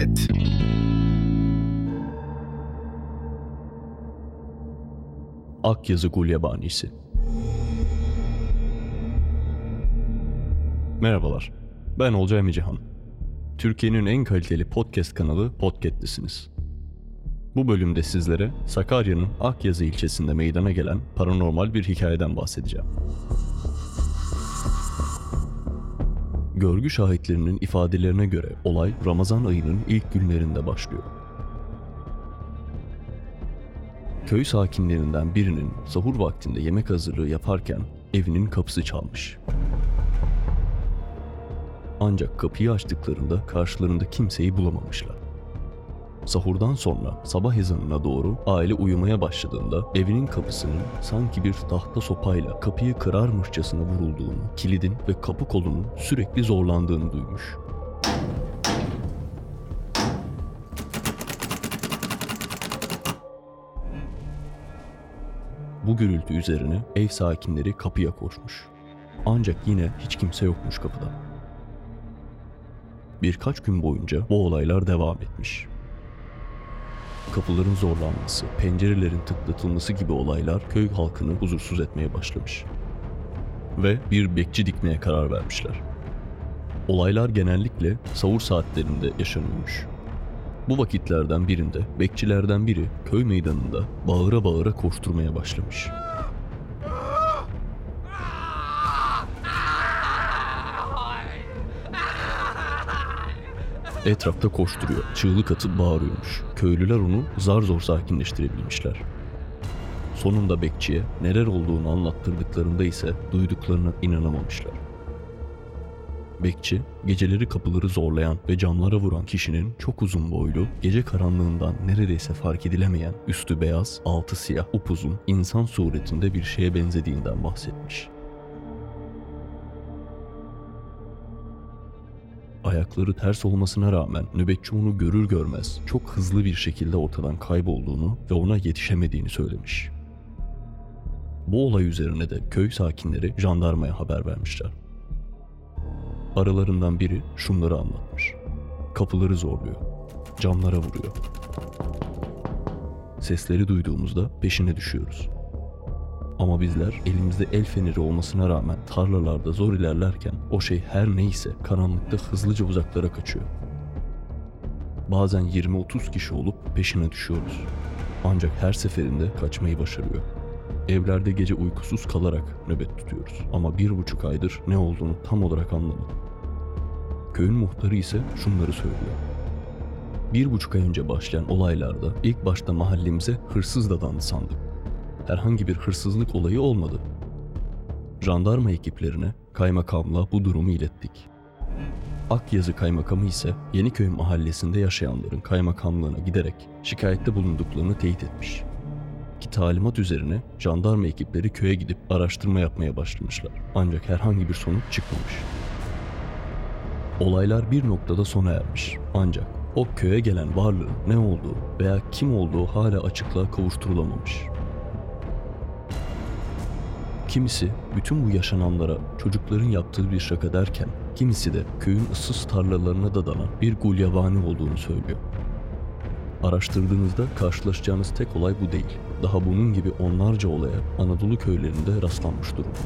Podcast. Akyazı Gulyabanisi Merhabalar, ben Olcay Emicehan. Türkiye'nin en kaliteli podcast kanalı Podcast'lisiniz. Bu bölümde sizlere Sakarya'nın Akyazı ilçesinde meydana gelen paranormal bir hikayeden bahsedeceğim. Görgü şahitlerinin ifadelerine göre olay Ramazan ayının ilk günlerinde başlıyor. Köy sakinlerinden birinin sahur vaktinde yemek hazırlığı yaparken evinin kapısı çalmış. Ancak kapıyı açtıklarında karşılarında kimseyi bulamamışlar. Sahurdan sonra sabah ezanına doğru aile uyumaya başladığında evinin kapısının sanki bir tahta sopayla kapıyı kırarmışçasına vurulduğunu, kilidin ve kapı kolunun sürekli zorlandığını duymuş. Bu gürültü üzerine ev sakinleri kapıya koşmuş. Ancak yine hiç kimse yokmuş kapıda. Birkaç gün boyunca bu olaylar devam etmiş. Kapıların zorlanması, pencerelerin tıklatılması gibi olaylar köy halkını huzursuz etmeye başlamış. Ve bir bekçi dikmeye karar vermişler. Olaylar genellikle savur saatlerinde yaşanıyormuş. Bu vakitlerden birinde bekçilerden biri köy meydanında bağıra bağıra koşturmaya başlamış. Etrafta koşturuyor, çığlık atıp bağırıyormuş. Köylüler onu zar zor sakinleştirebilmişler. Sonunda bekçiye neler olduğunu anlattırdıklarında ise duyduklarına inanamamışlar. Bekçi, geceleri kapıları zorlayan ve camlara vuran kişinin çok uzun boylu, gece karanlığından neredeyse fark edilemeyen, üstü beyaz, altı siyah, upuzun, insan suretinde bir şeye benzediğinden bahsetmiş. Ayakları ters olmasına rağmen nöbetçi onu görür görmez çok hızlı bir şekilde ortadan kaybolduğunu ve ona yetişemediğini söylemiş. Bu olay üzerine de köy sakinleri jandarmaya haber vermişler. Aralarından biri şunları anlatmış. Kapıları zorluyor. Camlara vuruyor. Sesleri duyduğumuzda peşine düşüyoruz. Ama bizler elimizde el feneri olmasına rağmen tarlalarda zor ilerlerken o şey her neyse karanlıkta hızlıca uzaklara kaçıyor. Bazen 20-30 kişi olup peşine düşüyoruz. Ancak her seferinde kaçmayı başarıyor. Evlerde gece uykusuz kalarak nöbet tutuyoruz. Ama bir buçuk aydır ne olduğunu tam olarak anlamadım. Köyün muhtarı ise şunları söylüyor. Bir buçuk ay önce başlayan olaylarda ilk başta mahallemize hırsız dadandı sandık. Herhangi bir hırsızlık olayı olmadı. Jandarma ekiplerine kaymakamla bu durumu ilettik. Akyazı kaymakamı ise Yeniköy mahallesinde yaşayanların kaymakamlığına giderek şikayette bulunduklarını teyit etmiş ki talimat üzerine jandarma ekipleri köye gidip araştırma yapmaya başlamışlar. Ancak herhangi bir sonuç çıkmamış. Olaylar bir noktada sona ermiş. Ancak o köye gelen varlığın ne olduğu veya kim olduğu hala açıklığa kavuşturulamamış. Kimisi bütün bu yaşananlara çocukların yaptığı bir şaka derken, kimisi de köyün ıssız tarlalarına dadanan bir gulyabani olduğunu söylüyor. Araştırdığınızda karşılaşacağınız tek olay bu değil. Daha bunun gibi onlarca olaya Anadolu köylerinde rastlanmış durumda.